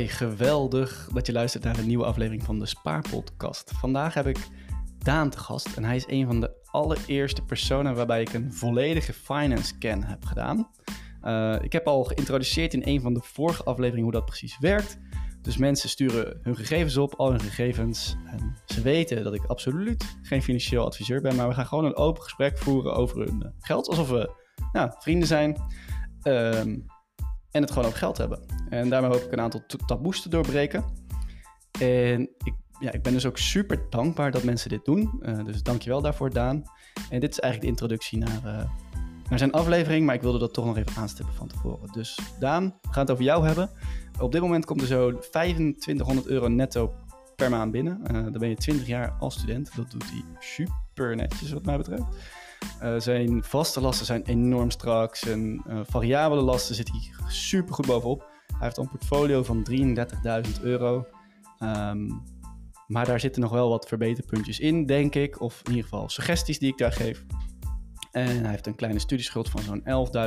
Geweldig dat je luistert naar een nieuwe aflevering van de Spaarpodcast. Vandaag heb ik Daan te gast en hij is een van de allereerste personen waarbij ik een volledige finance scan heb gedaan. Uh, ik heb al geïntroduceerd in een van de vorige afleveringen hoe dat precies werkt. Dus mensen sturen hun gegevens op, al hun gegevens. En ze weten dat ik absoluut geen financieel adviseur ben, maar we gaan gewoon een open gesprek voeren over hun geld. Alsof we nou, vrienden zijn. Um, en het gewoon ook geld hebben. En daarmee hoop ik een aantal taboes te doorbreken. En ik, ja, ik ben dus ook super dankbaar dat mensen dit doen. Uh, dus dankjewel daarvoor, Daan. En dit is eigenlijk de introductie naar, uh, naar zijn aflevering, maar ik wilde dat toch nog even aanstippen van tevoren. Dus Daan, we gaan het over jou hebben. Op dit moment komt er zo 2500 euro netto per maand binnen. Uh, dan ben je 20 jaar als student. Dat doet hij super netjes wat mij betreft. Uh, zijn vaste lasten zijn enorm strak. Zijn uh, variabele lasten zit hij super goed bovenop. Hij heeft een portfolio van 33.000 euro. Um, maar daar zitten nog wel wat verbeterpuntjes in, denk ik. Of in ieder geval suggesties die ik daar geef. En hij heeft een kleine studieschuld van zo'n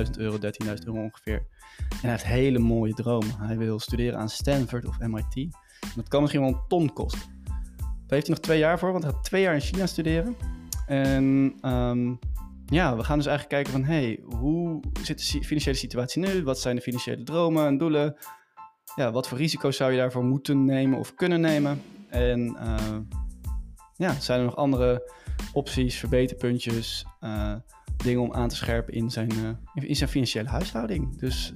11.000 euro, 13.000 euro ongeveer. En hij heeft hele mooie dromen. Hij wil studeren aan Stanford of MIT. Dat kan misschien wel een ton kosten. Daar heeft hij nog twee jaar voor, want hij gaat twee jaar in China studeren. En um, ja, we gaan dus eigenlijk kijken van... hey, hoe zit de financiële situatie nu? Wat zijn de financiële dromen en doelen? Ja, wat voor risico's zou je daarvoor moeten nemen of kunnen nemen? En uh, ja, zijn er nog andere opties, verbeterpuntjes... Uh, dingen om aan te scherpen in zijn, uh, in zijn financiële huishouding. Dus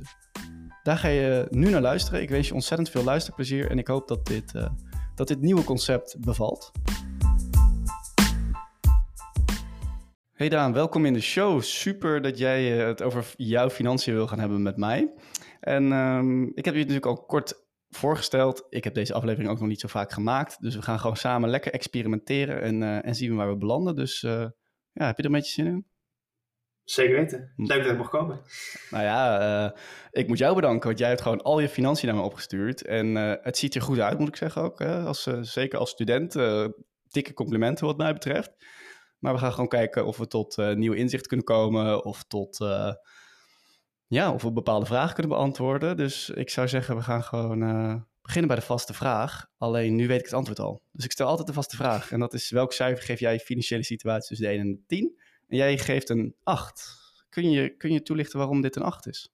daar ga je nu naar luisteren. Ik wens je ontzettend veel luisterplezier en ik hoop dat dit, dat dit nieuwe concept bevalt. Hey Daan, welkom in de show. Super dat jij eh, het over jouw financiën wil gaan hebben met mij. En um, ik heb je natuurlijk al kort voorgesteld. Ik heb deze aflevering ook nog niet zo vaak gemaakt. Dus we gaan gewoon samen lekker experimenteren en, uh, en zien waar we belanden. Dus uh, ja, heb je er een beetje zin in? Zeker weten. Hm. Leuk dat ik mag komen. Nou ja, uh, ik moet jou bedanken, want jij hebt gewoon al je financiën naar me opgestuurd. En het ziet er goed uit, moet ik zeggen ook. Hè? Als, zeker als student, dikke complimenten wat mij betreft. Maar we gaan gewoon kijken of we tot uh, nieuwe inzicht kunnen komen of tot, uh, ja, of we bepaalde vragen kunnen beantwoorden. Dus ik zou zeggen, we gaan gewoon uh, beginnen bij de vaste vraag. Alleen nu weet ik het antwoord al. Dus ik stel altijd de vaste vraag. En dat is, welk cijfer geef jij je financiële situatie tussen de 1 en de 10? En jij geeft een 8. Kun je, kun je toelichten waarom dit een 8 is?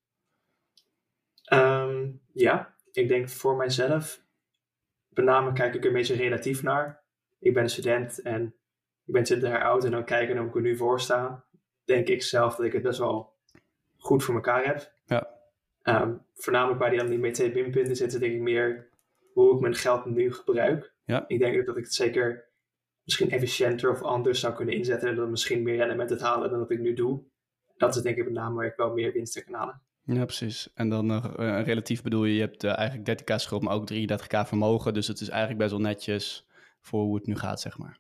Um, ja, ik denk voor mijzelf, met name kijk ik een beetje relatief naar. Ik ben een student en ik ben 20 jaar oud en dan kijken hoe ik er nu voor sta, denk ik zelf dat ik het best wel goed voor elkaar heb. Ja. Um, voornamelijk bij die, die met twee pinpunten zitten, denk ik meer hoe ik mijn geld nu gebruik. Ja. Ik denk dat ik het zeker misschien efficiënter of anders zou kunnen inzetten en dan misschien meer rendement te halen dan wat ik nu doe. Dat is denk ik met name waar ik wel meer winst kan halen. Ja, precies. En dan uh, relatief bedoel je, je hebt uh, eigenlijk 30k schuld, maar ook 33k vermogen. Dus het is eigenlijk best wel netjes voor hoe het nu gaat, zeg maar.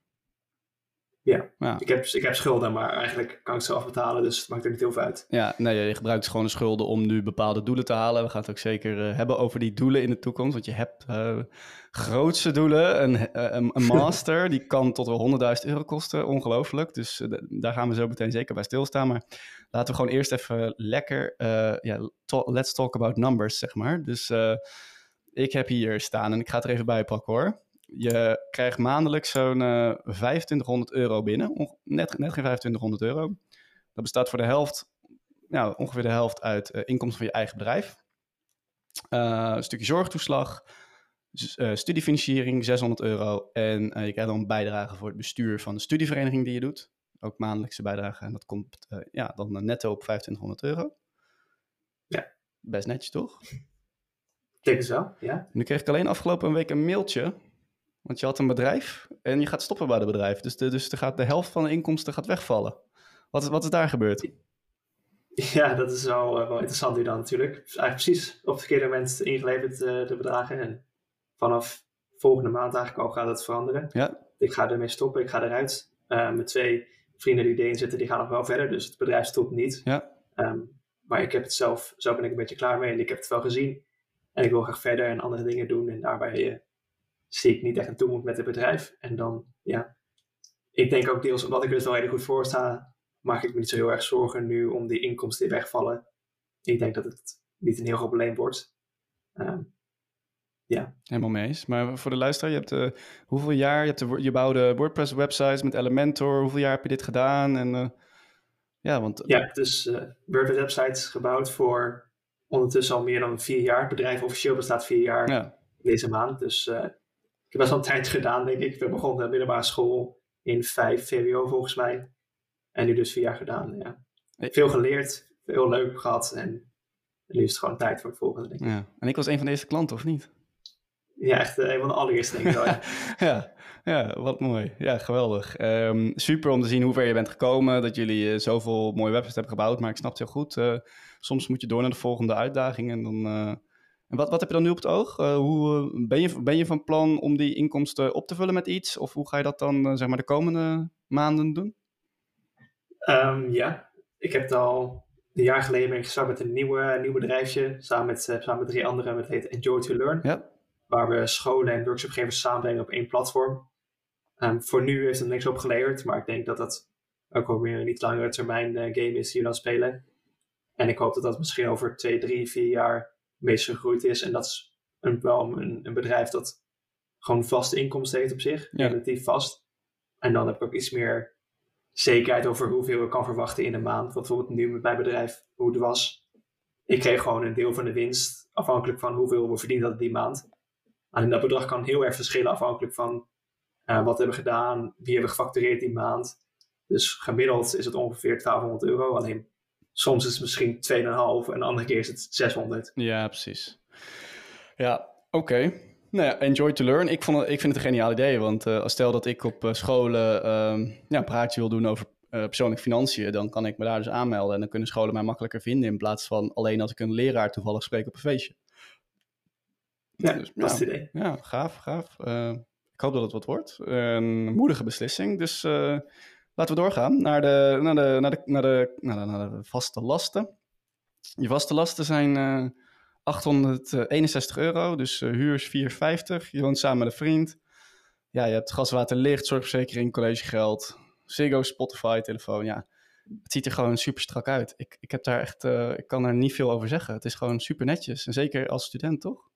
Ja, Ik, heb, ik heb schulden, maar eigenlijk kan ik ze afbetalen, dus het maakt er niet heel veel uit. Ja, nee, je gebruikt gewoon de schulden om nu bepaalde doelen te halen. We gaan het ook zeker uh, hebben over die doelen in de toekomst, want je hebt uh, grootste doelen. Een, uh, een master, die kan tot wel 100.000 euro kosten, ongelooflijk. Dus daar gaan we zo meteen zeker bij stilstaan. Maar laten we gewoon eerst even lekker, ja, to let's talk about numbers, zeg maar. Dus ik heb hier staan en ik ga het er even bij pakken hoor. Je krijgt maandelijks zo'n uh, eh, 2500 euro binnen. net, net geen 2500 euro. Dat bestaat voor de helft, nou, ongeveer de helft uit uh, inkomsten van je eigen bedrijf. Uh, een stukje zorgtoeslag, studiefinanciering 600 euro. En je krijgt dan bijdrage voor het bestuur van de studievereniging die je doet. Ook maandelijkse bijdrage. En dat komt ja, dan netto op 2500 euro. Ja. Best netjes, toch? Ik denk het wel, ja. Nu kreeg ik alleen afgelopen week een mailtje want je had een bedrijf en je gaat stoppen bij het bedrijf. Dus de, dus de, gaat, de helft van de inkomsten gaat wegvallen. Wat is, wat is daar gebeurd? Ja, dat is wel, uh, wel interessant nu dan natuurlijk. Eigenlijk precies op het verkeerde moment ingeleverd uh, de bedragen. En vanaf volgende maand eigenlijk al gaat het veranderen. Ja. Ik ga ermee stoppen, ik ga eruit. Uh, mijn twee vrienden die erin zitten, die gaan nog wel verder. Dus het bedrijf stopt niet. Ja. Um, maar ik heb het zelf, zo ben ik een beetje klaar mee. En ik heb het wel gezien. En ik wil graag verder en andere dingen doen. En daarbij zie ik niet echt toe moet met het bedrijf. En dan, ja, ik denk ook deels omdat ik er dus wel heel goed voor sta, maak ik me niet zo heel erg zorgen nu om die inkomsten die wegvallen. Ik denk dat het niet een heel groot probleem wordt. Um, ja. Helemaal mee eens. Maar voor de luisteraar, je hebt uh, hoeveel jaar, je, hebt de, je bouwde WordPress websites met Elementor, hoeveel jaar heb je dit gedaan? En, uh, ja, want... ja, dus uh, WordPress websites gebouwd voor ondertussen al meer dan vier jaar. Het bedrijf officieel bestaat vier jaar ja. deze maand. Dus heb best wel een tijd gedaan, denk ik. Ik ben begonnen de middelbare school in 5 VWO volgens mij. En nu dus vier jaar gedaan, ja. Veel geleerd, veel leuk gehad en nu is het gewoon tijd voor het volgende, denk ik. Ja. En ik was een van deze klanten, of niet? Ja, echt een van de allereerste, denk ik wel, ja. ja. ja, wat mooi. Ja, geweldig. Um, super om te zien hoe ver je bent gekomen, dat jullie uh, zoveel mooie websites hebben gebouwd, maar ik snap het heel goed. Uh, soms moet je door naar de volgende uitdaging en dan... Uh, en wat, wat heb je dan nu op het oog? hoe, ben, je, ben je van plan om die inkomsten op te vullen met iets? Of hoe ga je dat dan zeg maar de komende maanden doen? Um, ja, ik heb het al een jaar geleden ben ik gestart met een nieuwe, nieuw bedrijfje. Samen met, samen met drie anderen. Het heet Enjoy to Learn. Ja. Waar we scholen en workshopgevers samenbrengen op één platform. Um, voor nu heeft het niks opgeleverd. Maar ik denk dat dat ook wel weer een niet langere termijn uh, game is die we dan spelen. En ik hoop dat dat misschien over twee, drie, vier jaar meest gegroeid is. En dat is een, wel een, een bedrijf dat gewoon vaste inkomsten heeft op zich. Ja. Relatief vast. En dan heb ik ook iets meer zekerheid over hoeveel ik kan verwachten in een maand. Wat bijvoorbeeld nu met mijn bedrijf, hoe het was. Ik kreeg gewoon een deel van de winst, afhankelijk van hoeveel we verdiend hadden die maand. En dat bedrag kan heel erg verschillen afhankelijk van uh, wat we hebben gedaan, wie hebben we gefactureerd die maand. Dus gemiddeld is het ongeveer 1200 euro. Alleen soms is het misschien 2,5 en de andere keer is het 600. Ja, precies. Ja, oké. Okay. Nou ja, enjoy to learn. Ik, vond het, ik vind het een geniaal idee, want uh, stel dat ik op uh, scholen uh, ja, een praatje wil doen over persoonlijke financiën, dan kan ik me daar dus aanmelden en dan kunnen scholen mij makkelijker vinden in plaats van alleen als ik een leraar toevallig spreek op een feestje. Ja, dus, dat is het idee. Ja, gaaf, gaaf. ik hoop dat het wat wordt. Een moedige beslissing, dus laten we doorgaan naar de, naar, de, naar, de, naar, de, naar, de, vaste lasten. Je vaste lasten zijn 861 euro, dus uh, huur is 450. Je woont samen met een vriend. Ja, je hebt gas, water, licht, zorgverzekering, collegegeld, Ziggo, Spotify, telefoon. Ja, het ziet er gewoon super strak uit. Ik, ik, heb daar echt, uh, ik kan daar niet veel over zeggen. Het is gewoon super netjes. En zeker als student, toch?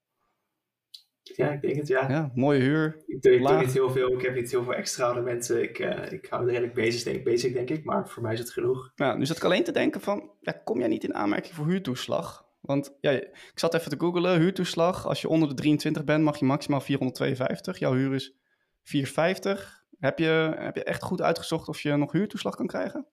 Ja, ik denk het, ja. Ja, mooie huur. Ik doe, ik doe niet heel veel. Ik heb niet heel veel extra elementen. Ik, uh, ik hou redelijk bezig denk, basic, denk ik. Maar voor mij is het genoeg. Ja, nu zat ik alleen te denken van, ja, kom jij niet in aanmerking voor huurtoeslag? Want ja, ik zat even te googlen, huurtoeslag. Als je onder de 23 bent, mag je maximaal 452. Jouw huur is 450. Heb je, heb je echt goed uitgezocht of je nog huurtoeslag kan krijgen?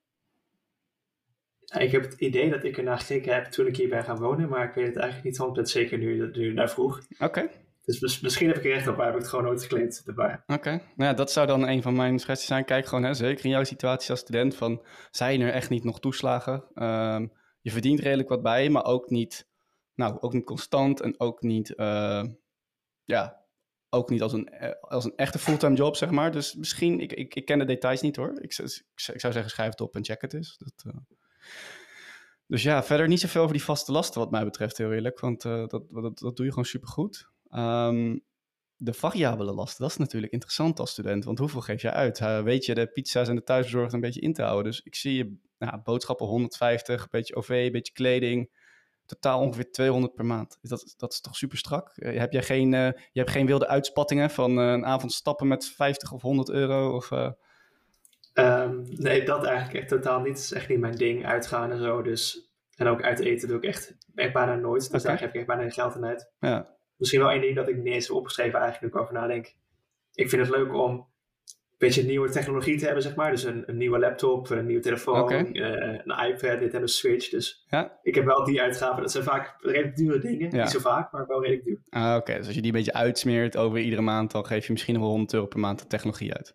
Ja, ik heb het idee dat ik ernaar gekeken heb toen ik hier ben gaan wonen, maar ik weet het eigenlijk niet 100% zeker nu, nu naar vroeg. Oké. Okay. Dus misschien heb ik er recht op, maar heb ik het gewoon nooit geclaimd erbij. Oké, nou ja, dat zou dan een van mijn suggesties zijn. Kijk gewoon, hè, zeker in jouw situatie als student, van zijn er echt niet nog toeslagen? Um, je verdient redelijk wat bij, maar ook niet, nou, ook niet constant en ook niet, uh, ja, ook niet als een, als een echte fulltime job, zeg maar. Dus misschien, ik, ik, ik ken de details niet hoor. Ik, zou zeggen, schrijf het op en check het eens. Dat, uh... Dus ja, verder niet zoveel over die vaste lasten wat mij betreft, heel eerlijk. Want dat, dat, dat doe je gewoon supergoed. Um, de variabele lasten, dat is natuurlijk interessant als student. Want hoeveel geef je uit? Uh, weet je de pizza's en de thuisbezorgd een beetje in te houden? Dus ik zie je nou, boodschappen 150, een beetje OV, een beetje kleding. Totaal ongeveer 200 per maand. Dat, dat is toch super strak? Uh, heb jij geen, uh, je hebt geen wilde uitspattingen van uh, een avond stappen met 50 of 100 euro? Of, um, nee, dat eigenlijk echt totaal niet. Dat is echt niet mijn ding, uitgaan en zo. Dus, en ook uit eten doe ik echt, echt bijna nooit. Dus okay. daar geef ik echt bijna geen geld aan uit. Ja. Misschien wel één ding dat ik niet eens heb opgeschreven eigenlijk ik over nadenk. Ik vind het leuk om een beetje nieuwe technologie te hebben, zeg maar. Dus een, een nieuwe laptop, een nieuwe telefoon, okay. uh, een iPad, dit en een Switch. Dus ja. ik heb wel die uitgaven. Dat zijn vaak redelijk dure dingen. Ja. Niet zo vaak, maar wel redelijk duur. Ah, Oké, okay. dus als je die een beetje uitsmeert over iedere maand, dan geef je misschien nog wel 100 euro per maand de technologie uit.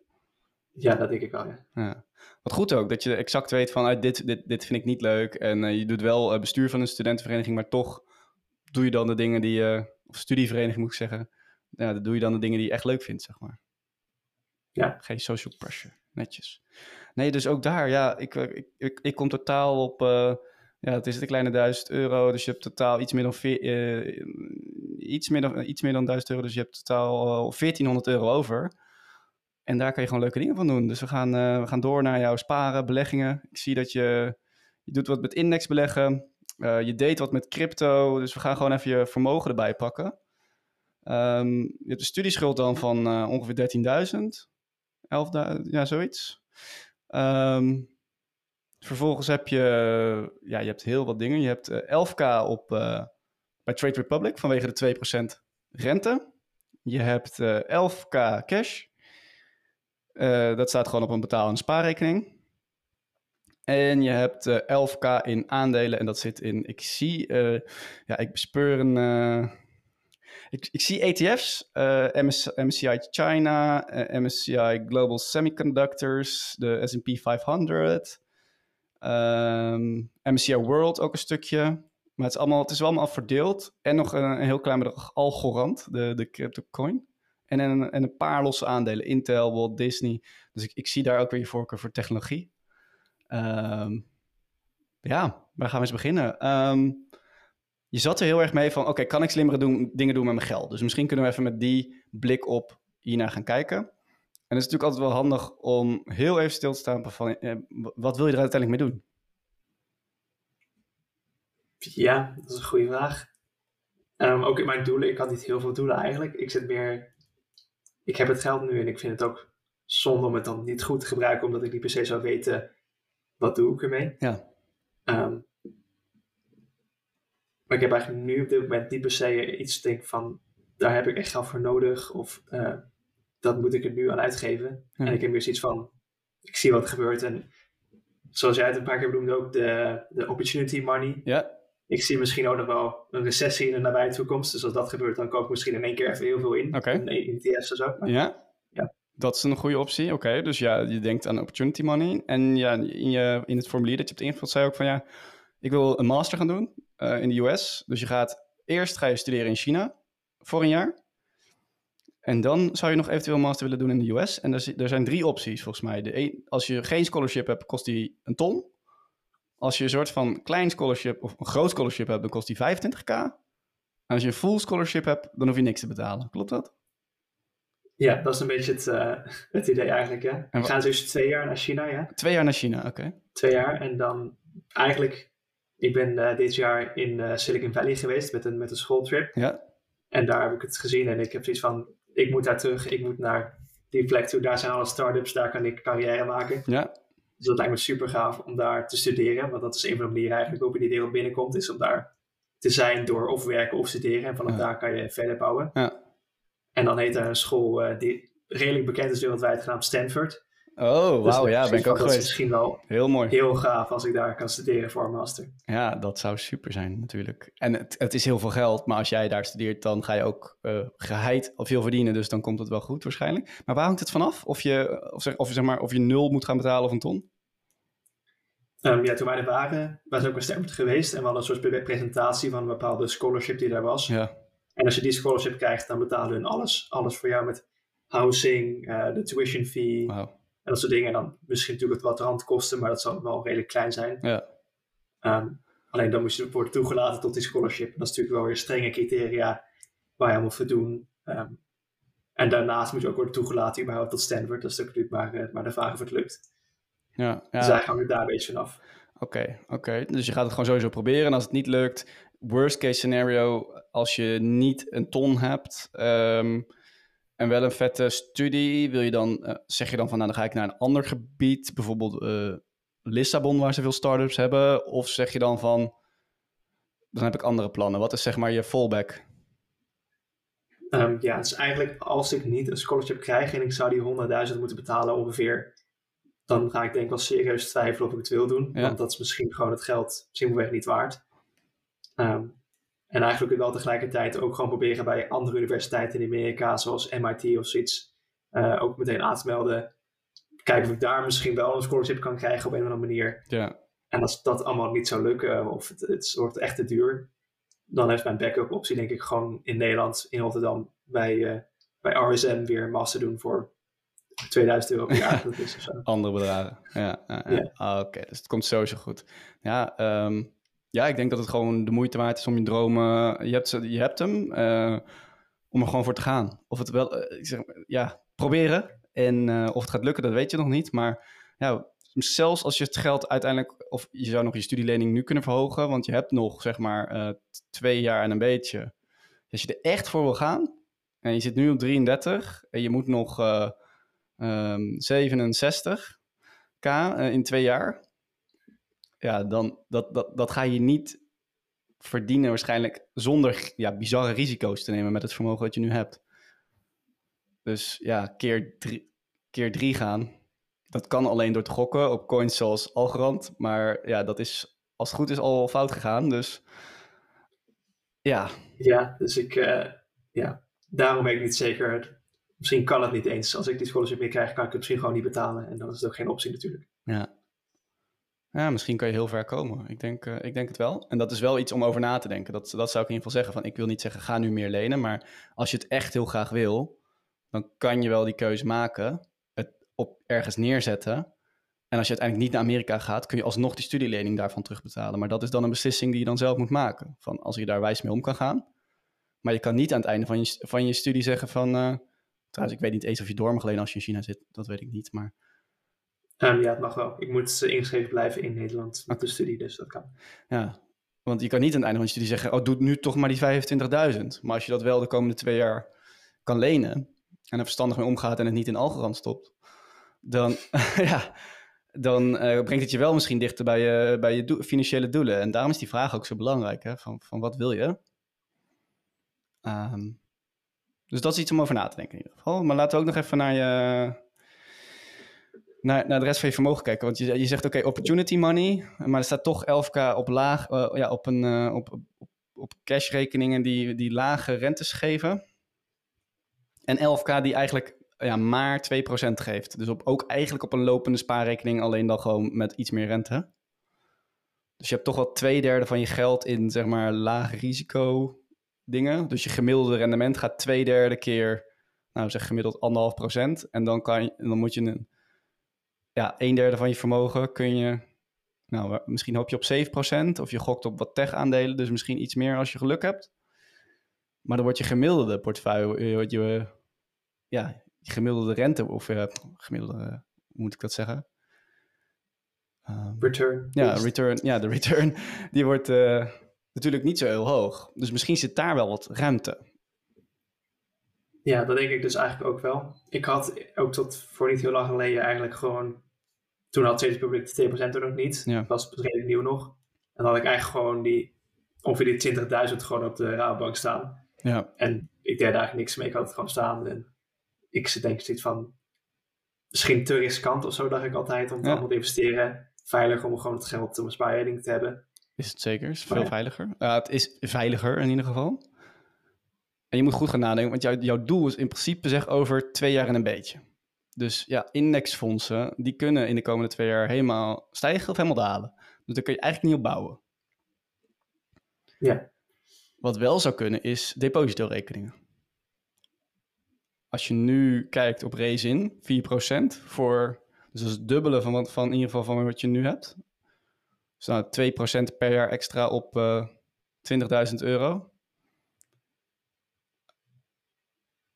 Ja, dat denk ik wel, ja. ja. Wat goed ook, dat je exact weet van, dit, dit, dit vind ik niet leuk. En uh, je doet wel bestuur van een studentenvereniging, maar toch doe je dan de dingen die je of studievereniging moet ik zeggen. Ja, dan doe je dan de dingen die je echt leuk vindt, zeg maar. Ja. Geen social pressure, netjes. Nee, dus ook daar, ja, ik, ik, ik, ik kom totaal op, uh, ja, het is een kleine duizend euro, dus je hebt totaal iets meer dan, veer, uh, iets meer dan, iets meer dan duizend euro, dus je hebt totaal uh, 1400 euro over. En daar kan je gewoon leuke dingen van doen. Dus we gaan, we gaan door naar jouw sparen, beleggingen. Ik zie dat je, je doet wat met index beleggen. Uh, je deed wat met crypto, dus we gaan gewoon even je vermogen erbij pakken. Ehm, je hebt een studieschuld dan van uh, ongeveer 13.000. 11.000, ja, zoiets. Ehm, vervolgens heb je, ja, je hebt heel wat dingen. Je hebt 11k op, bij Trade Republic vanwege de 2% rente. Je hebt 11k cash. dat staat gewoon op een betaal- en spaarrekening. En je hebt uh, eh, 11k in aandelen en dat zit in, ik zie, uh, ja, ik bespeur een, uh, ik, ik, zie ETF's, MS, MSCI China, MSCI Global Semiconductors, de S&P 500, um, MSCI World ook een stukje. Maar het is, allemaal, het is wel allemaal verdeeld. En nog een, een heel klein bedrag Algorand, de, de crypto coin. En een, en een paar losse aandelen, Intel, Walt Disney. Dus ik, ik zie daar ook weer je voorkeur voor technologie. Um, ja, waar gaan we eens beginnen? Um, je zat er heel erg mee van, oké, kan ik slimmere dingen doen met mijn geld? Dus misschien kunnen we even met die blik op hiernaar gaan kijken. En het is natuurlijk altijd wel handig om heel even stil te staan van, eh, wat wil je er uiteindelijk mee doen? Ja, dat is een goede vraag. Ook in mijn doelen, ik had niet heel veel doelen eigenlijk. Ik zit meer, ik heb het geld nu en ik vind het ook zonde om het dan niet goed te gebruiken, omdat ik niet per se zou weten wat doe ik ermee? Ja. Um, maar ik heb eigenlijk nu op dit moment niet per se iets denk van, daar heb ik echt geld voor nodig of uh, dat moet ik er nu aan uitgeven. En ik heb meer zoiets van, ik zie wat er gebeurt en zoals jij het een paar keer benoemde ook, de, de opportunity money. Ja. Ik zie misschien ook nog wel een recessie in de nabije toekomst. Dus als dat gebeurt, dan koop ik misschien in één keer even heel veel in. Oké. Okay. In ETF's of zo. Maar, ja. Dat is een goede optie. Oké, dus ja, je denkt aan opportunity money. En ja, in, je, in het formulier dat je hebt ingevuld, zei je ook van ja, ik wil een master gaan doen uh, in de US. Dus je gaat eerst ga je studeren in China voor een jaar. En dan zou je nog eventueel een master willen doen in de US. En er, er zijn drie opties volgens mij. De als je geen scholarship hebt, kost die een ton. Als je een soort van klein scholarship of een groot scholarship hebt, dan kost die 25k. En als je een full scholarship hebt, dan hoef je niks te betalen. Klopt dat? Ja, dat is een beetje het, uh, het idee eigenlijk. Ja. We gaan dus twee jaar naar China. Ja. Twee jaar naar China, oké. Twee jaar en dan eigenlijk, ik ben uh, dit jaar in uh, Silicon Valley geweest met een, met een schooltrip. Ja. En daar heb ik het gezien en ik heb zoiets van, ik moet daar terug, ik moet naar die plek toe. Daar zijn alle startups, daar kan ik carrière maken. Ja. Dus dat lijkt me super gaaf om daar te studeren. Want dat is een van de manieren eigenlijk waarop je die wereld binnenkomt, is om daar te zijn door of werken of studeren. En vanaf daar kan je verder bouwen. Ja. En dan heet een school uh, die redelijk bekend is wereldwijd, genaamd Stanford. Oh, wauw, dus ja, ben ik ook geweest. Dat is misschien wel heel mooi. Heel gaaf als ik daar kan studeren voor een master. Ja, dat zou super zijn natuurlijk. En het, het is heel veel geld, maar als jij daar studeert, dan ga je ook uh, geheid of veel verdienen. Dus dan komt het wel goed waarschijnlijk. Maar waar hangt het vanaf? Of je, of zeg, of, zeg maar, of je nul moet gaan betalen of een ton? Um, ja, toen wij er waren, was ook bij Stanford geweest. En we hadden een soort presentatie van een bepaalde scholarship die daar was. Ja. En als je die scholarship krijgt, dan betalen hun alles. Alles voor jou met housing, uh, de tuition fee wow. en dat soort dingen. En dan misschien natuurlijk wat randkosten, maar dat zal wel redelijk klein zijn. Ja. Um, alleen dan moest je worden toegelaten tot die scholarship. En dat is natuurlijk wel weer strenge criteria waar je moet voldoen. Um, en daarnaast moet je ook worden toegelaten überhaupt tot Stanford. Dat is natuurlijk maar, uh, maar de vraag of het lukt. Ja, ja. Dus eigenlijk hangt het daar een beetje vanaf. Oké, okay, oké. Okay. Dus je gaat het gewoon sowieso proberen. En als het niet lukt, worst case scenario, als je niet een ton hebt um, en wel een vette studie, wil je dan, uh, zeg je dan van nou dan ga ik naar een ander gebied, bijvoorbeeld uh, Lissabon waar ze veel startups hebben, of zeg je dan van dan heb ik andere plannen. Wat is zeg maar je fallback? Um, ja, het is eigenlijk als ik niet een scholarship krijg en ik zou die 100.000 moeten betalen ongeveer, dan ga ik denk ik wel serieus twijfelen of ik het wil doen. Ja. Want dat is misschien gewoon het geld simpelweg niet waard. Um, en eigenlijk wel tegelijkertijd ook gewoon proberen bij andere universiteiten in Amerika, zoals MIT of zoiets, uh, ook meteen aan te melden. Kijken of ik daar misschien wel een scholarship kan krijgen op een of andere manier. Ja. En als dat allemaal niet zou lukken, of het, het wordt echt te duur, dan heeft mijn backup optie denk ik gewoon in Nederland, in Rotterdam, bij, uh, bij RSM weer een master doen voor 2000 euro per jaar. dat is zo. Andere bedragen, ja. ja, ja. Ja. Ah, Oké, dus het komt sowieso goed. Ja, um, ja, ik denk dat het gewoon de moeite waard is om je dromen. Je hebt, je hebt hem, uh, om er gewoon voor te gaan. Of het wel, uh, ik zeg, ja, proberen. En uh, of het gaat lukken, dat weet je nog niet. Maar ja, zelfs als je het geld uiteindelijk, of je zou nog je studielening nu kunnen verhogen, want je hebt nog zeg maar twee jaar en een beetje. Als je er echt voor wil gaan, en je zit nu op 33 en je moet nog um, 67k in twee jaar, ja, dan dat, dat, dat ga je niet verdienen waarschijnlijk zonder ja, bizarre risico's te nemen met het vermogen dat je nu hebt. Dus ja, keer drie, keer drie gaan. Dat kan alleen door te gokken op coins zoals Algorand. Maar ja, dat is als het goed is al fout gegaan. Dus ja. Ja, dus ik, uh, ja, daarom ben ik niet zeker. Misschien kan het niet eens. Als ik die scholarship meer krijg, kan ik het misschien gewoon niet betalen. En dan is het ook geen optie natuurlijk. Ja. Misschien kan je heel ver komen. Ik denk, uh, ik denk het wel. En dat is wel iets om over na te denken. Dat, dat zou ik in ieder geval zeggen. Van, ik wil niet zeggen, ga nu meer lenen. Maar als je het echt heel graag wil, dan kan je wel die keuze maken. Het op ergens neerzetten. En als je uiteindelijk niet naar Amerika gaat, kun je alsnog die studielening daarvan terugbetalen. Maar dat is dan een beslissing die je dan zelf moet maken. Van als je daar wijs mee om kan gaan. Maar je kan niet aan het einde van je, van je studie zeggen van... Uh, trouwens, ik weet niet eens of je door mag lenen als je in China zit. Dat weet ik niet, maar... Um, ja, het mag wel. Ik moet ingeschreven blijven in Nederland met de studie, dus dat kan. Ja, want je kan niet aan het einde van je studie zeggen... oh, doe nu toch maar die 25.000. Maar als je dat wel de komende twee jaar kan lenen... en er verstandig mee omgaat en het niet in Algerand stopt... dan, ja, dan uh, brengt het je wel misschien dichter bij je, bij je do financiële doelen. En daarom is die vraag ook zo belangrijk, hè? Van, van wat wil je? Um, dus dat is iets om over na te denken in ieder geval. Maar laten we ook nog even naar je... Naar, naar de rest van je vermogen kijken. Want je, je zegt, oké, opportunity money. Maar er staat toch 11k op laag... Uh, ja, op, een, uh, op, op, op cashrekeningen die, die lage rentes geven. En 11k die eigenlijk ja, maar 2% geeft. Dus op, ook eigenlijk op een lopende spaarrekening, alleen dan gewoon met iets meer rente. Dus je hebt toch wel twee derde van je geld in, zeg maar, laag risico dingen. Dus je gemiddelde rendement gaat twee derde keer, nou zeg gemiddeld anderhalf procent. En dan, kan je, dan moet je een, ja, een derde van je vermogen kun je, nou misschien hoop je op 7% of je gokt op wat tech aandelen. Dus misschien iets meer als je geluk hebt. Maar dan wordt je gemiddelde portefeuille, je, ja, gemiddelde rente, of uh, gemiddelde, hoe moet ik dat zeggen? Um, return. Ja, return, ja, de return, die wordt uh, natuurlijk niet zo heel hoog. Dus misschien zit daar wel wat ruimte. Ja, dat denk ik dus eigenlijk ook wel. Ik had ook tot voor niet heel lang geleden eigenlijk gewoon... Toen had Trade Republic de 2% er nog niet. Ja. Dat was redelijk nieuw nog. En dan had ik eigenlijk gewoon die, ongeveer die 20.000 gewoon op de Rabobank staan. Ja. En ik deed eigenlijk niks mee. Ik had het gewoon staan. En ik denk zoiets van, misschien te riskant of zo, dacht ik altijd, om ja. allemaal te investeren. Veilig om gewoon het geld om een spaarrekening te hebben. Is het zeker? Is het veel veiliger? Het is veiliger in ieder geval. En je moet goed gaan nadenken, want jouw, jouw doel is in principe zeg over twee jaar en een beetje. Dus ja, indexfondsen, die kunnen in de komende twee jaar helemaal stijgen of helemaal dalen. Dus daar kun je eigenlijk niet op bouwen. Ja. Wat wel zou kunnen is depositorekeningen. Als je nu kijkt op Raisin, 4% voor, dus dat is het dubbele van, wat, van in ieder geval van wat je nu hebt. Dus nou 2% per jaar extra op uh, eh, 20.000 euro.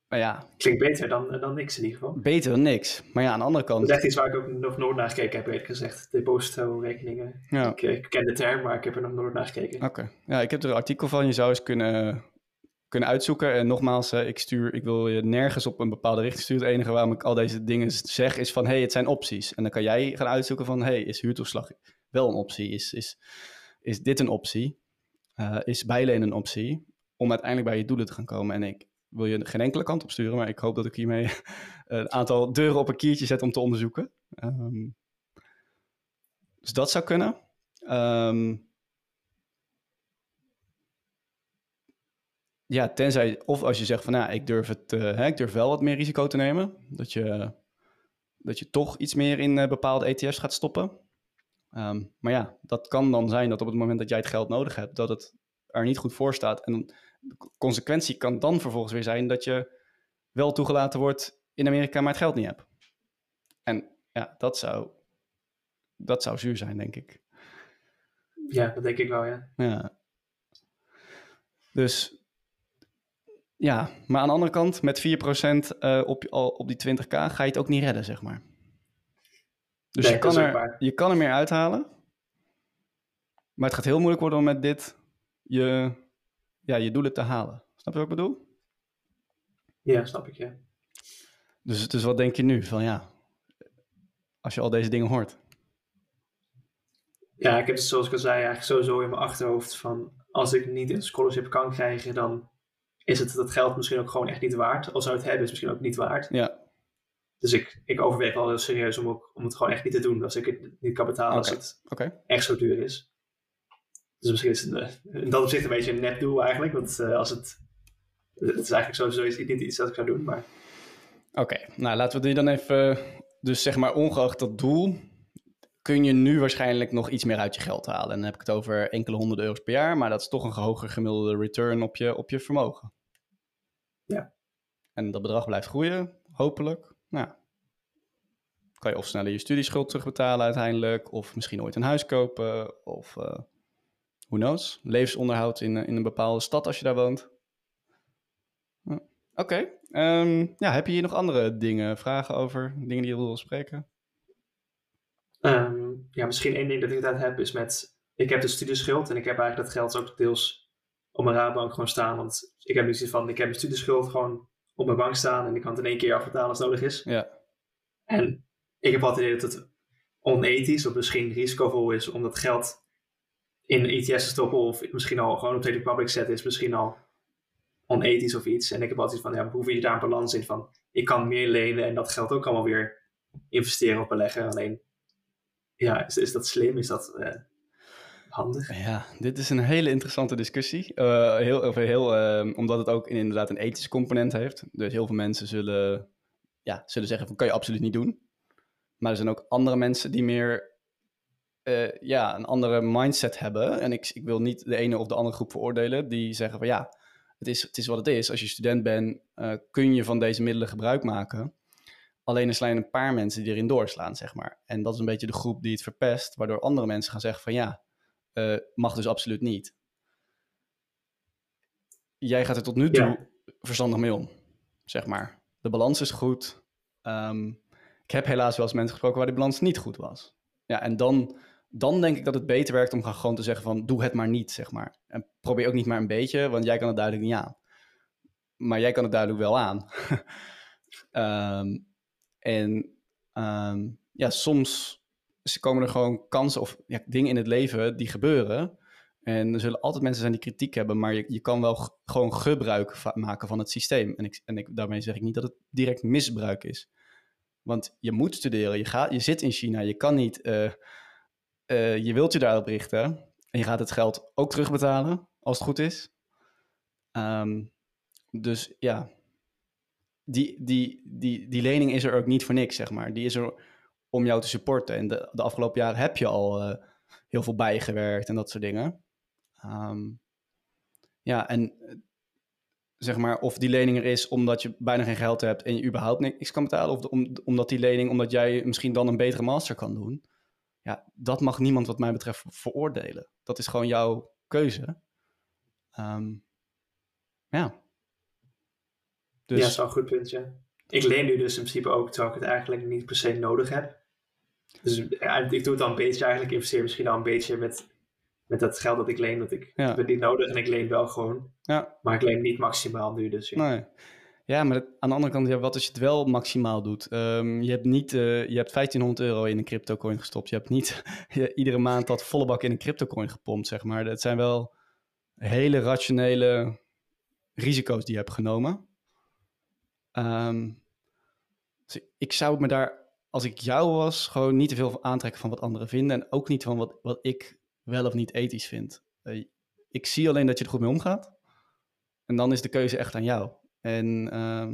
Maar ja. Klinkt beter dan, dan niks in ieder geval. Beter dan niks. Maar ja, aan de andere kant. Dat is echt iets waar ik ook nog nooit naar gekeken heb, eerlijk gezegd. Deposito-rekeningen. Ja. Ik, ik, ken de term, maar ik heb er nog nooit naar gekeken. Oké. Ja, ik heb er een artikel van. Je zou eens kunnen kunnen uitzoeken. En nogmaals, ik, stuur, ik wil je nergens op een bepaalde richting sturen. Het enige waarom ik al deze dingen zeg is van... hey, het zijn opties. En dan kan jij gaan uitzoeken van... hey, is huurtoeslag wel een optie? Is, is, is dit een optie? Uh, is bijlenen een optie? Om uiteindelijk bij je doelen te gaan komen. En ik wil je geen enkele kant op sturen... maar ik hoop dat ik hiermee een aantal deuren op een kiertje zet om te onderzoeken. Um, dus dat zou kunnen. Um, Ja, tenzij, of als je zegt van nou, ik durf, het, uh, hè, ik durf wel wat meer risico te nemen. Dat je, dat je toch iets meer in uh, bepaalde ETF's gaat stoppen. Um, maar ja, dat kan dan zijn dat op het moment dat jij het geld nodig hebt, dat het er niet goed voor staat. En de consequentie kan dan vervolgens weer zijn dat je wel toegelaten wordt in Amerika, maar het geld niet hebt. En ja, dat zou, dat zou zuur zijn, denk ik. Ja, dat denk ik wel, ja. Ja. Dus ja, maar aan de andere kant, met 4% uh, eh, op, op die 20k ga je het ook niet redden, zeg maar. Dus je, kan er, je kan er meer uithalen. Maar het gaat heel moeilijk worden om met dit je, ja, je doelen te halen. Snap je wat ik bedoel? Ja, snap ik, ja. Dus, dus wat denk je nu van ja, als je al deze dingen hoort? Ja, ik heb het zoals ik al zei eigenlijk sowieso in mijn achterhoofd van als ik niet een scholarship kan krijgen, dan is het dat geld misschien ook gewoon echt niet waard. Al zou het hebben, is het misschien ook niet waard. Ja. Dus ik, ik overweeg wel heel serieus om, ook, om het gewoon echt niet te doen als ik het niet kan betalen als het okay. echt zo duur is. Dus misschien is het uh, in dat opzicht een beetje een net doel eigenlijk. Want uh, als het, het is eigenlijk sowieso niet iets dat ik zou doen, maar... Oké, nou laten we die dan even... Dus zeg maar ongeacht dat doel, kun je nu waarschijnlijk nog iets meer uit je geld halen. En dan heb ik het over enkele honderden euro's per jaar, maar dat is toch een hoger gemiddelde return op je, op je vermogen. Ja. En dat bedrag blijft groeien, hopelijk. Nou, kan je of sneller je studieschuld terugbetalen uiteindelijk, of misschien ooit een huis kopen, of uh, who knows, levensonderhoud in, in een bepaalde stad als je daar woont. Oké, okay. um, ja, heb je hier nog andere dingen, vragen over, dingen die je wil spreken? Um, ja, misschien één ding dat ik het heb is met, ik heb de studieschuld en ik heb eigenlijk dat geld ook deels op mijn raadbank gewoon staan, want ik heb nu zoiets van, ik heb mijn studieschuld gewoon op mijn bank staan en ik kan het in één keer afbetalen als nodig is. Ja. En ik heb altijd idee dat het onethisch of misschien risicovol is om dat geld in ETS stoppen of misschien al gewoon op Trade Public zetten is misschien al onethisch of iets. En ik heb altijd van, ja, hoe je daar een balans in van, ik kan meer lenen en dat geld ook allemaal weer investeren of beleggen. Alleen, ja, is, is dat slim? Is dat uh, handig? Ja, dit is een hele interessante discussie. Uh, heel, heel, uh, omdat het ook inderdaad een ethische component heeft. Dus heel veel mensen zullen, ja, zullen zeggen van, kan je absoluut niet doen. Maar er zijn ook andere mensen die meer uh, ja, een andere mindset hebben. En ik, ik wil niet de ene of de andere groep veroordelen. Die zeggen van ja, het is, het is wat het is. Als je student bent, uh, kun je van deze middelen gebruik maken. Alleen er zijn een paar mensen die erin doorslaan, zeg maar. En dat is een beetje de groep die het verpest. Waardoor andere mensen gaan zeggen van ja, uh, mag dus absoluut niet. Jij gaat er tot nu toe ja. verstandig mee om, zeg maar. De balans is goed. Um, ik heb helaas wel eens mensen gesproken waar die balans niet goed was. Ja, en dan, dan denk ik dat het beter werkt om gewoon te zeggen van doe het maar niet, zeg maar. En probeer ook niet maar een beetje, want jij kan het duidelijk niet aan. Maar jij kan het duidelijk wel aan. um, en um, ja, soms komen er gewoon kansen of ja, dingen in het leven die gebeuren. En er zullen altijd mensen zijn die kritiek hebben, maar je, je kan wel gewoon gebruik maken van het systeem. En, ik, en ik, daarmee zeg ik niet dat het direct misbruik is. Want je moet studeren, je, gaat, je zit in China, je kan niet, uh, uh, je wilt je daarop richten. En je gaat het geld ook terugbetalen, als het goed is. Um, dus ja, die, die, die, die lening is er ook niet voor niks, zeg maar. Die is er om jou te supporten. En de, de afgelopen jaren heb je al uh, heel veel bijgewerkt en dat soort dingen. Um, ja, en zeg maar, of die lening er is omdat je bijna geen geld hebt en je überhaupt niks kan betalen, of om, omdat die lening, omdat jij misschien dan een betere master kan doen. Ja, dat mag niemand wat mij betreft veroordelen. Dat is gewoon jouw keuze. Um, ja. Dus... Ja, dat is wel een goed punt, ja. Ik leen nu dus in principe ook, terwijl ik het eigenlijk niet per se nodig heb. Dus ik doe het dan een beetje eigenlijk, investeer misschien al een beetje met met dat geld dat ik leen, dat ik ja. heb het niet nodig en ik leen wel gewoon. Ja. Maar ik leen niet maximaal nu, dus ja. Nee. Ja, maar aan de andere kant, wat als je het wel maximaal doet? Um, je hebt niet, uh, je hebt 1500 euro in een crypto coin gestopt. Je hebt niet iedere maand dat volle bak in een crypto coin gepompt, zeg maar. Dat zijn wel hele rationele risico's die je hebt genomen. Um, dus ik zou me daar, als ik jou was, gewoon niet te veel aantrekken van wat anderen vinden. En ook niet van wat, wat ik wel of niet ethisch vindt. Uh, ik zie alleen dat je er goed mee omgaat. En dan is de keuze echt aan jou. En uh,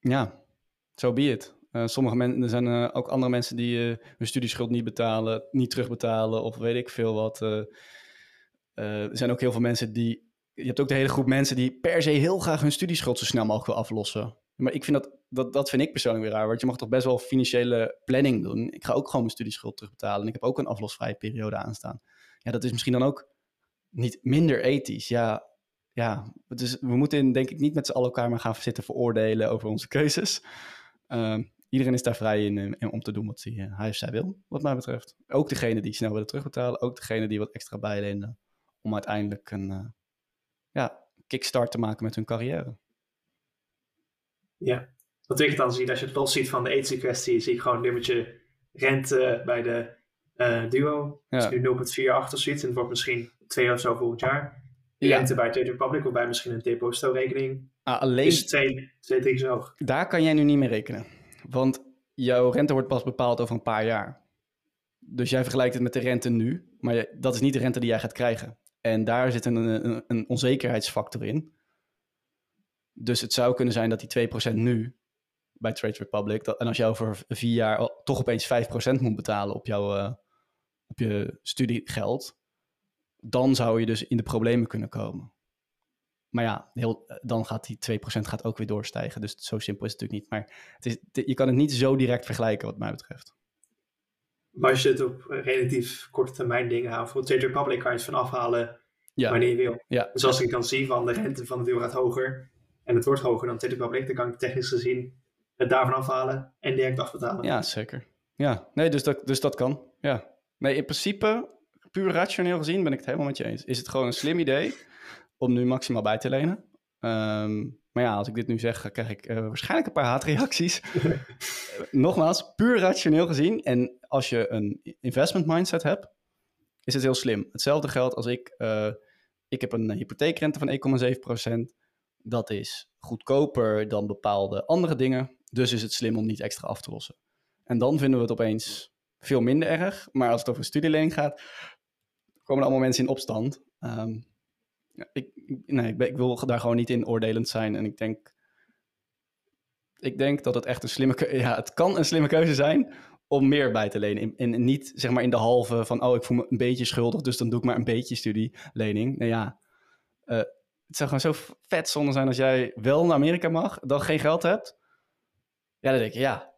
ja, zo so be it. Uh, sommige mensen, er zijn uh, ook andere mensen die hun studieschuld niet betalen, niet terugbetalen of weet ik veel wat. er zijn ook heel veel mensen die, je hebt ook de hele groep mensen die per se heel graag hun studieschuld zo snel mogelijk wil aflossen. Maar ik vind dat, dat, dat vind ik persoonlijk weer raar, want je mag toch best wel financiële planning doen. Ik ga ook gewoon mijn studieschuld terugbetalen en ik heb ook een aflosvrije periode aanstaan. Ja, dat is misschien dan ook niet minder ethisch. Ja, ja dus we moeten denk ik niet met z'n allen elkaar maar gaan zitten veroordelen over onze keuzes. Uh, iedereen is daar vrij in, in, om te doen wat hij, hij of zij wil, wat mij betreft. Ook degene die snel willen terugbetalen, ook degene die wat extra bijlenen om uiteindelijk een uh, ja, kickstart te maken met hun carrière. Ja, wat ik dan zie, als je het los ziet van de ethische kwestie, zie ik gewoon een nummertje rente bij de uh, duo. Ja. Dus nu 0,48 of zoiets. En het wordt misschien 2 of zo volgend jaar. Ja. Rente bij Trade Republic of bij misschien een deposito-rekening. Ah, alleen... Is twee, twee zo hoog. Daar kan jij nu niet mee rekenen. Want jouw rente wordt pas bepaald over een paar jaar. Dus jij vergelijkt het met de rente nu, maar dat is niet de rente die jij gaat krijgen. En daar zit een, een, een onzekerheidsfactor in. Dus het zou kunnen zijn dat die 2% nu bij Trade Republic, dat, en als je over vier jaar toch opeens 5% moet betalen op, jouw, uh, op je studiegeld, dan zou je dus in de problemen kunnen komen. Maar ja, heel, dan gaat die 2% gaat ook weer doorstijgen. Dus zo simpel is het natuurlijk niet. Maar het is, je kan het niet zo direct vergelijken wat mij betreft. Maar als je het op relatief korte termijn dingen houdt, voor Trade Republic kan je het van afhalen wanneer je wil. Ja. Dus als ik kan zien van de rente van de deal gaat hoger en het wordt hoger dan Trade Republic, dan kan ik technisch gezien het daarvan afhalen en direct afbetalen. Ja, zeker. Ja, nee, dus dat, dus dat kan. Ja. Nee, in principe, puur rationeel gezien ben ik het helemaal met je eens. Is het gewoon een slim idee om nu maximaal bij te lenen? Ehm, maar ja, als ik dit nu zeg, krijg ik uh, waarschijnlijk een paar haatreacties. Nogmaals, puur rationeel gezien. En als je een investment mindset hebt, is het heel slim. Hetzelfde geldt als ik. Uh, ik heb een hypotheekrente van 1,7%. Dat is goedkoper dan bepaalde andere dingen. Dus is het slim om niet extra af te lossen. En dan vinden we het opeens veel minder erg. Maar als het over een studielening gaat, komen allemaal mensen in opstand. Um, ik, nee, ik, wil daar gewoon niet in oordelend zijn. En ik denk, ik denk dat het echt een slimme keuze... Ja, het kan een slimme keuze zijn om meer bij te lenen. En niet zeg maar in de halve van, oh, ik voel me een beetje schuldig, dus dan doe ik maar een beetje studielening. Nou ja, uh, het zou gewoon zo vet zonde zijn als jij wel naar Amerika mag, dan geen geld hebt. Ja, dan denk je, ja,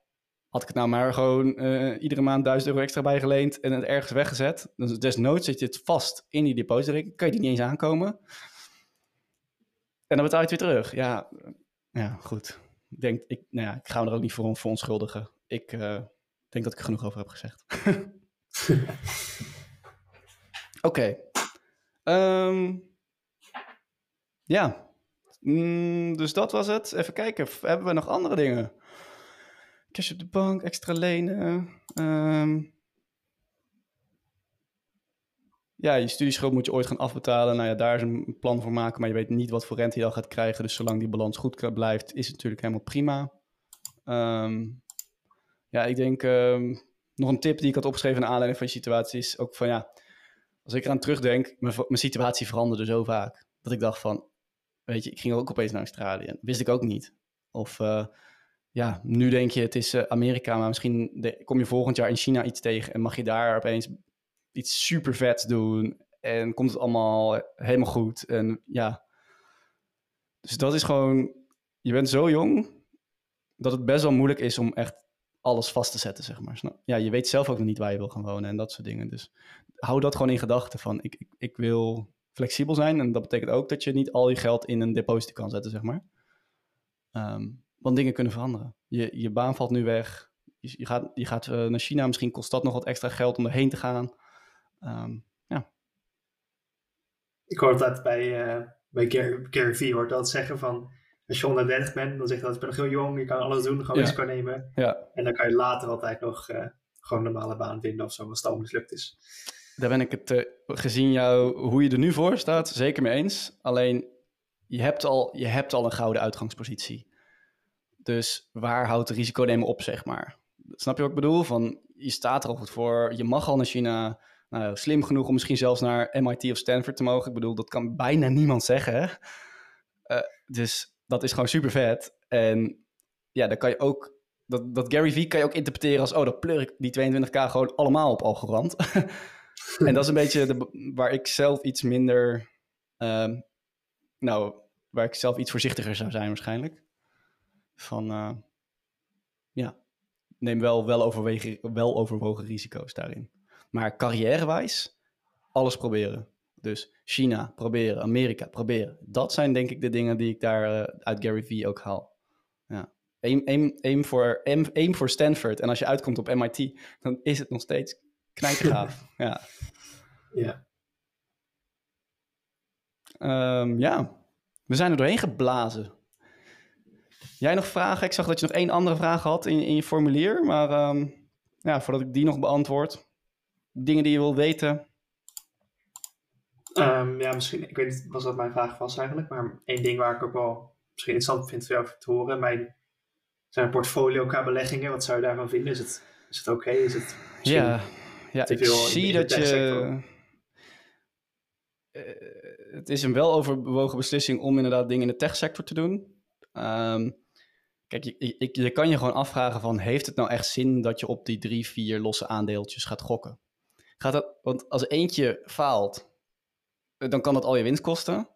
had ik het nou maar gewoon uh, iedere maand 1000 euro extra bijgeleend en het ergens weggezet. Dus desnoods zit je het vast in die depositrekening, kan je die niet eens aankomen. En dan betaal je weer terug. Ja, ja goed. Ik denk, ik, nou ja, ik ga me er ook niet voor, onschuldigen. Ik uh, denk dat ik er genoeg over heb gezegd. Oké. Um, ja, mm, dus dat was het. Even kijken, hebben we nog andere dingen? Cash op de bank, extra lenen. Um, ja, je studieschuld moet je ooit gaan afbetalen. Nou ja, daar is een plan voor maken, maar je weet niet wat voor rente je dan gaat krijgen. Dus zolang die balans goed blijft, is het natuurlijk helemaal prima. Um, ja, ik denk um, nog een tip die ik had opgeschreven naar aanleiding van je situatie is ook van ja, als ik eraan terugdenk, mijn, mijn situatie veranderde zo vaak. Dat ik dacht van, Weet je, ik ging ook opeens naar Australië. Wist ik ook niet. Of uh, ja, nu denk je het is uh, Amerika, maar misschien kom je volgend jaar in China iets tegen en mag je daar opeens iets super vets doen en komt het allemaal helemaal goed. En ja, dus dat is gewoon, je bent zo jong dat het best wel moeilijk is om echt alles vast te zetten, zeg maar. Ja, je weet zelf ook nog niet waar je wil gaan wonen en dat soort dingen. Dus hou dat gewoon in gedachten van, ik, ik, wil flexibel zijn. En dat betekent ook dat je niet al je geld in een deposito kan zetten, zeg maar. Um, want dingen kunnen veranderen. Je, je baan valt nu weg. Je, je gaat, je gaat uh, naar China. Misschien kost dat nog wat extra geld om erheen te gaan. Um, ja. Ik hoor dat bij, uh, bij Gary, Gary Vee hoort dat zeggen van... Als je 130 bent, dan zegt dat je bent nog heel jong. Je kan alles doen, gewoon ja. risico nemen. Ja. En dan kan je later altijd nog uh, gewoon een normale baan vinden of zo, als het al mislukt is. Daar ben ik het, uh, gezien jou, hoe je er nu voor staat, zeker mee eens. Alleen, je hebt al, je hebt al een gouden uitgangspositie. Dus waar houdt het risico nemen op, zeg maar? Snap je wat ik bedoel? Van, je staat er al goed voor, je mag al naar China. Nou, slim genoeg om misschien zelfs naar MIT of Stanford te mogen. Ik bedoel, dat kan bijna niemand zeggen. Uh, dus dat is gewoon super vet. En ja, dan kan je ook dat, dat Gary Vee kan je ook interpreteren als... oh, dat pleur ik die 22k gewoon allemaal op Algorand. en dat is een beetje de, waar ik zelf iets minder. Uh, nou, waar ik zelf iets voorzichtiger zou zijn, waarschijnlijk. Van uh, ja, neem wel, wel, overwegen, wel overwogen risico's daarin. Maar carrièrewijs, alles proberen. Dus China proberen, Amerika proberen. Dat zijn denk ik de dingen die ik daar uh, uit Gary Vee ook haal. Ja. Aim, aim, aim, voor, aim, aim voor Stanford. En als je uitkomt op MIT, dan is het nog steeds knijtergaaf. ja. Ja. Um, ja, we zijn er doorheen geblazen. Jij nog vragen? Ik zag dat je nog één andere vraag had in, in je formulier. Maar ehm, ja, voordat ik die nog beantwoord. Dingen die je wil weten. Um, ja, misschien, ik weet niet was dat mijn vraag was eigenlijk. Maar één ding waar ik ook wel misschien interessant vind voor jou te horen. Mijn zijn portfolio qua beleggingen. Wat zou je daarvan vinden? Is het, is het oké? Is het ja, ja ik zie dat je... Uh, het is een weloverwogen beslissing om inderdaad dingen in de techsector te doen. Um, kijk, je, je, je, kan je gewoon afvragen van... heeft het nou echt zin dat je op die drie, vier losse aandeeltjes gaat gokken? Gaat dat, want als eentje faalt, dan kan dat al je winst kosten.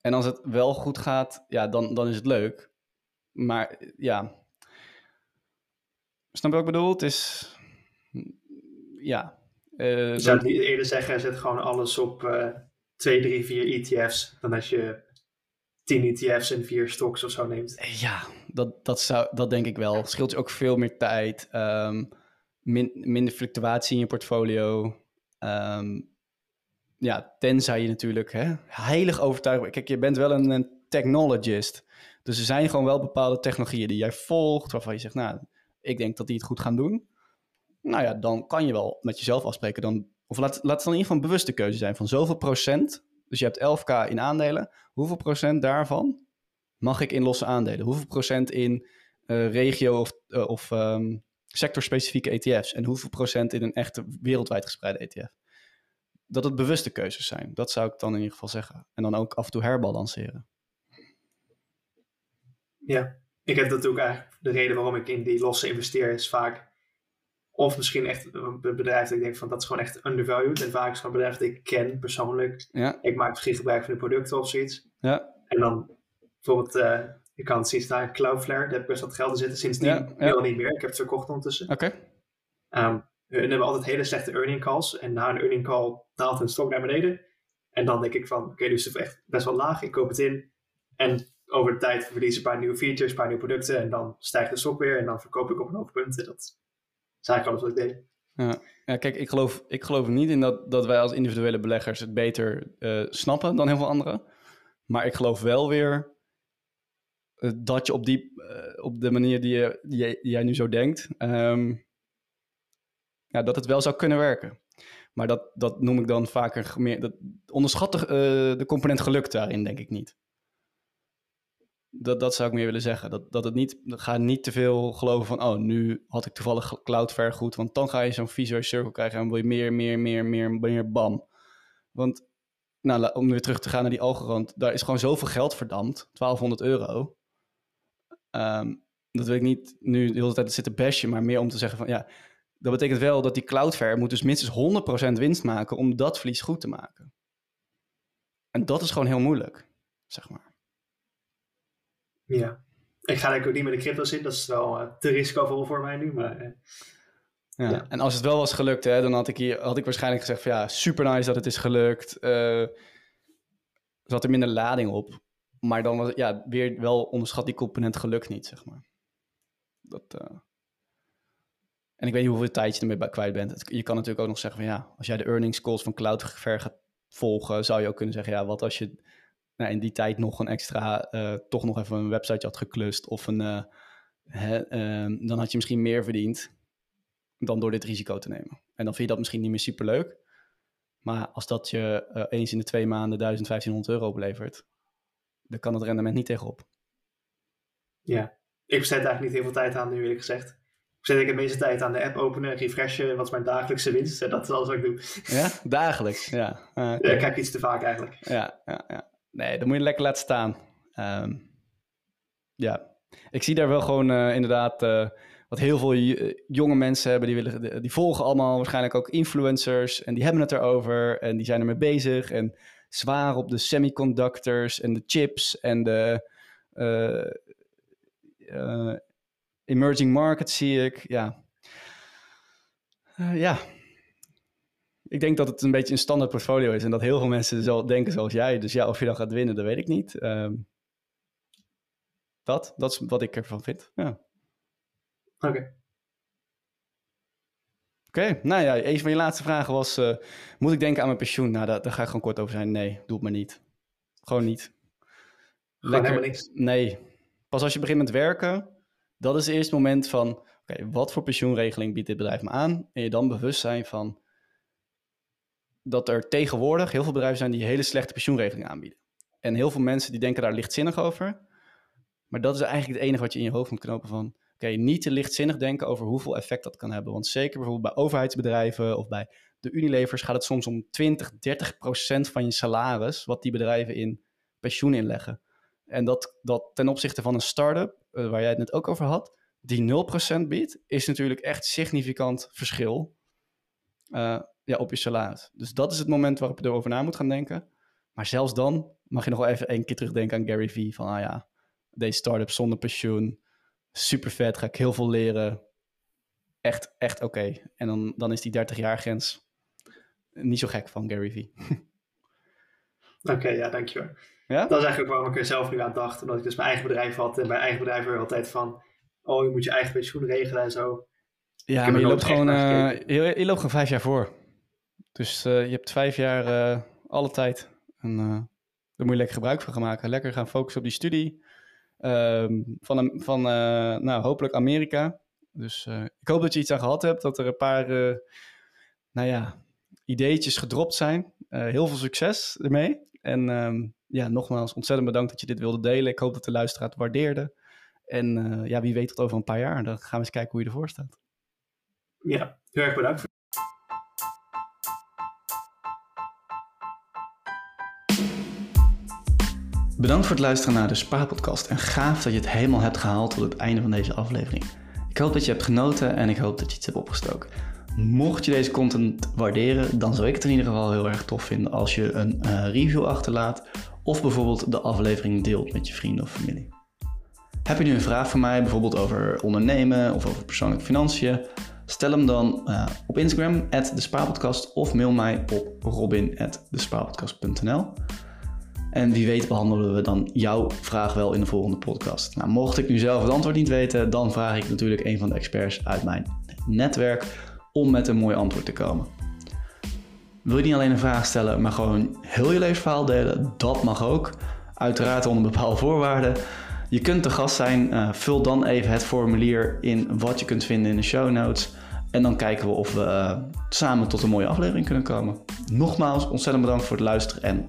En als het wel goed gaat, ja, dan, dan is het leuk. Maar ja, snap je wat ik bedoel? Het is, ja. Uh, je zou niet eerder zeggen, zet gewoon alles op uh, 2, 3, 4 ETF's, dan als je 10 ETF's en 4 stocks of zo neemt. Ja, dat, dat, zou, dat denk ik wel. Scheelt je ook veel meer tijd, um, min, minder fluctuatie in je portfolio. Um, ja, tenzij je natuurlijk hè, heilig overtuigd. Kijk, je bent wel een, een technologist. Dus er zijn gewoon wel bepaalde technologieën die jij volgt, waarvan je zegt, nou, ik denk dat die het goed gaan doen. Nou ja, dan kan je wel met jezelf afspreken. Dan, of laat, laat het dan in ieder geval een bewuste keuze zijn van zoveel procent. Dus je hebt 11k in aandelen. Hoeveel procent daarvan mag ik in losse aandelen? Hoeveel procent in uh, regio of, uh, of um, sectorspecifieke ETF's? En hoeveel procent in een echte wereldwijd gespreide ETF? Dat het bewuste keuzes zijn. Dat zou ik dan in ieder geval zeggen. En dan ook af en toe herbalanceren. Ja, ik heb natuurlijk eigenlijk de reden waarom ik in die losse investeer is vaak of misschien echt een bedrijf dat ik denk van dat is gewoon echt undervalued. En vaak is het een bedrijf dat ik ken persoonlijk. Ja. Ik maak misschien gebruik van de producten of zoiets. Ja. En dan bijvoorbeeld, je kan het zien staan, Cloudflare, daar heb ik best wat geld in zitten. Sindsdien ja, ja. niet meer. Ik heb het verkocht ondertussen. Oké. Okay. Um, we hebben altijd hele slechte earning calls. En na een earning call daalt hun stok naar beneden. En dan denk ik van, oké, okay, nu is het echt best wel laag. Ik koop het in. En over de tijd verliezen een paar nieuwe features, een paar nieuwe producten. En dan stijgt de stok weer. En dan verkoop ik op een hoog punt. En dat is eigenlijk alles wat ik deed. Ja. ja, kijk, ik geloof, ik geloof niet in dat, dat wij als individuele beleggers het beter uh, snappen dan heel veel anderen. Maar ik geloof wel weer dat je op, die, uh, op de manier die, je, jij nu zo denkt, um, ja, dat het wel zou kunnen werken. Maar dat, dat noem ik dan vaker meer. Dat, onderschat de, de component geluk daarin, denk ik niet. Dat, dat zou ik meer willen zeggen. Dat, dat het niet, ga niet te veel geloven van, oh, nu had ik toevallig Cloudflare goed. Want dan ga je zo'n visual circle krijgen en wil je meer, meer, meer, meer, meer, bam. Want, nou, om weer terug te gaan naar die Algorand, daar is gewoon zoveel geld verdampt. 1200 euro. Um, dat wil ik niet nu de hele tijd zitten bashen, maar meer om te zeggen van, ja, dat betekent wel dat die Cloudflare moet dus minstens 100% winst maken om dat verlies goed te maken. En dat is gewoon heel moeilijk, zeg maar. Ja. Ik ga denk ook niet met de crypto's in. Dat is wel uh, te risicovol voor mij nu. Maar, uh, ja. ja. En als het wel was gelukt, hè, dan had ik, hier, had ik waarschijnlijk gezegd van ja, super nice dat het is gelukt. Uh, zat er minder lading op. Maar dan was ja, weer wel onderschat die component geluk niet, zeg maar. Dat, En ik weet niet hoeveel tijd je ermee kwijt bent. Je kan natuurlijk ook nog zeggen van ja, als jij de earnings calls van Cloudflare gaat volgen, zou je ook kunnen zeggen ja, wat als je nou, in die tijd nog een extra, uh, toch nog even een website had geklust of een, uh, hè, uh, dan had je misschien meer verdiend dan door dit risico te nemen. En dan vind je dat misschien niet meer super leuk. Maar als dat je eh, eens in de twee maanden 1500 euro oplevert, dan kan het rendement niet tegenop. Ja, ik besteed eigenlijk niet heel veel tijd aan nu, eerlijk gezegd. Ik zet ik de meeste tijd aan de app openen, refreshen. Wat is mijn dagelijkse winst? Dat is alles wat ik doe. Ja, dagelijks. Ja, uh, okay. ja ik kijk iets te vaak eigenlijk. Ja, ja, ja. Nee, dat moet je lekker laten staan. Um, ja, ik zie daar wel gewoon uh, inderdaad uh, wat heel veel jonge mensen hebben. Die, willen, die volgen allemaal waarschijnlijk ook influencers. En die hebben het erover. En die zijn ermee bezig. En zwaar op de semiconductors en de chips en de uh, emerging markets zie ik. Ja. ja, ik denk dat het een beetje een standaard portfolio is en dat heel veel mensen zo denken zoals jij. Dus ja, of je dan gaat winnen, dat weet ik niet. Um, dat, dat is wat ik ervan vind. Ja. Oké. Oké, okay, nou ja, een van je laatste vragen was: uh, moet ik denken aan mijn pensioen? Nou, daar, daar, ga ik gewoon kort over zijn. Nee, doe het maar niet. Gewoon niet. Lekker. niks. Nee. Pas als je begint met werken, dat is het eerste moment van, oké, wat voor pensioenregeling biedt dit bedrijf me aan? En je dan bewust zijn van dat er tegenwoordig heel veel bedrijven zijn die hele slechte pensioenregeling aanbieden. En heel veel mensen die denken daar lichtzinnig over. Maar dat is eigenlijk het enige wat je in je hoofd moet knopen van... Oké, niet te lichtzinnig denken over hoeveel effect dat kan hebben. Want zeker bijvoorbeeld bij overheidsbedrijven of bij de Unilevers gaat het soms om 20, 30 procent van je salaris... wat die bedrijven in pensioen inleggen. En dat, dat ten opzichte van een start-up, uh, waar jij het net ook over had... die 0% biedt, is natuurlijk echt significant verschil uh, ja, op je salaris. Dus dat is het moment waarop je erover na moet gaan denken. Maar zelfs dan mag je nog wel even één keer terugdenken aan Gary Vee. Van, ah ja, deze start-up zonder pensioen. Super vet, ga ik heel veel leren. Echt, echt oké. En dan, dan is die 30 jaar grens niet zo gek van Gary Vee. Oké, ja, dankjewel. Ja? Dat is eigenlijk waarom ik er zelf nu aan dacht. Omdat ik dus mijn eigen bedrijf had. En bij eigen bedrijf er altijd van... Oh, je moet je eigen pensioen regelen en zo. Ja, maar je loopt, gewoon, uh, je, je, loopt gewoon vijf jaar voor. Dus uh, je hebt vijf jaar uh, alle tijd. En daar moet je lekker gebruik van gaan maken. Lekker gaan focussen op die studie. Um, van, van nou, hopelijk Amerika. Dus ik hoop dat je iets aan gehad hebt. Dat er een paar, nou ja, ideetjes gedropt zijn. heel veel succes ermee. En um, ja, nogmaals, ontzettend bedankt dat je dit wilde delen. Ik hoop dat de luisteraar het waardeerde. En ja, wie weet tot over een paar jaar. Dan gaan we eens kijken hoe je ervoor staat. Ja, heel erg bedankt. Bedankt voor het luisteren naar de Spaarpodcast en gaaf dat je het helemaal hebt gehaald tot het einde van deze aflevering. Ik hoop dat je hebt genoten en ik hoop dat je iets hebt opgestoken. Mocht je deze content waarderen, dan zou ik het in ieder geval heel erg tof vinden als je een uh, review achterlaat of bijvoorbeeld de aflevering deelt met je vrienden of familie. Heb je nu een vraag voor mij, bijvoorbeeld over ondernemen of over persoonlijke financiën? Stel hem dan uh, op Instagram, @despaarpodcast of mail mij op robin.despaarpodcast.nl. En wie weet behandelen we dan jouw vraag wel in de volgende podcast. Nou, mocht ik nu zelf het antwoord niet weten, dan vraag ik natuurlijk een van de experts uit mijn netwerk om met een mooi antwoord te komen. Wil je niet alleen een vraag stellen, maar gewoon heel je levensverhaal delen? Dat mag ook. Uiteraard onder bepaalde voorwaarden. Je kunt te gast zijn. Uh, vul dan even het formulier in wat je kunt vinden in de show notes. En dan kijken we of we uh, samen tot een mooie aflevering kunnen komen. Nogmaals, ontzettend bedankt voor het luisteren en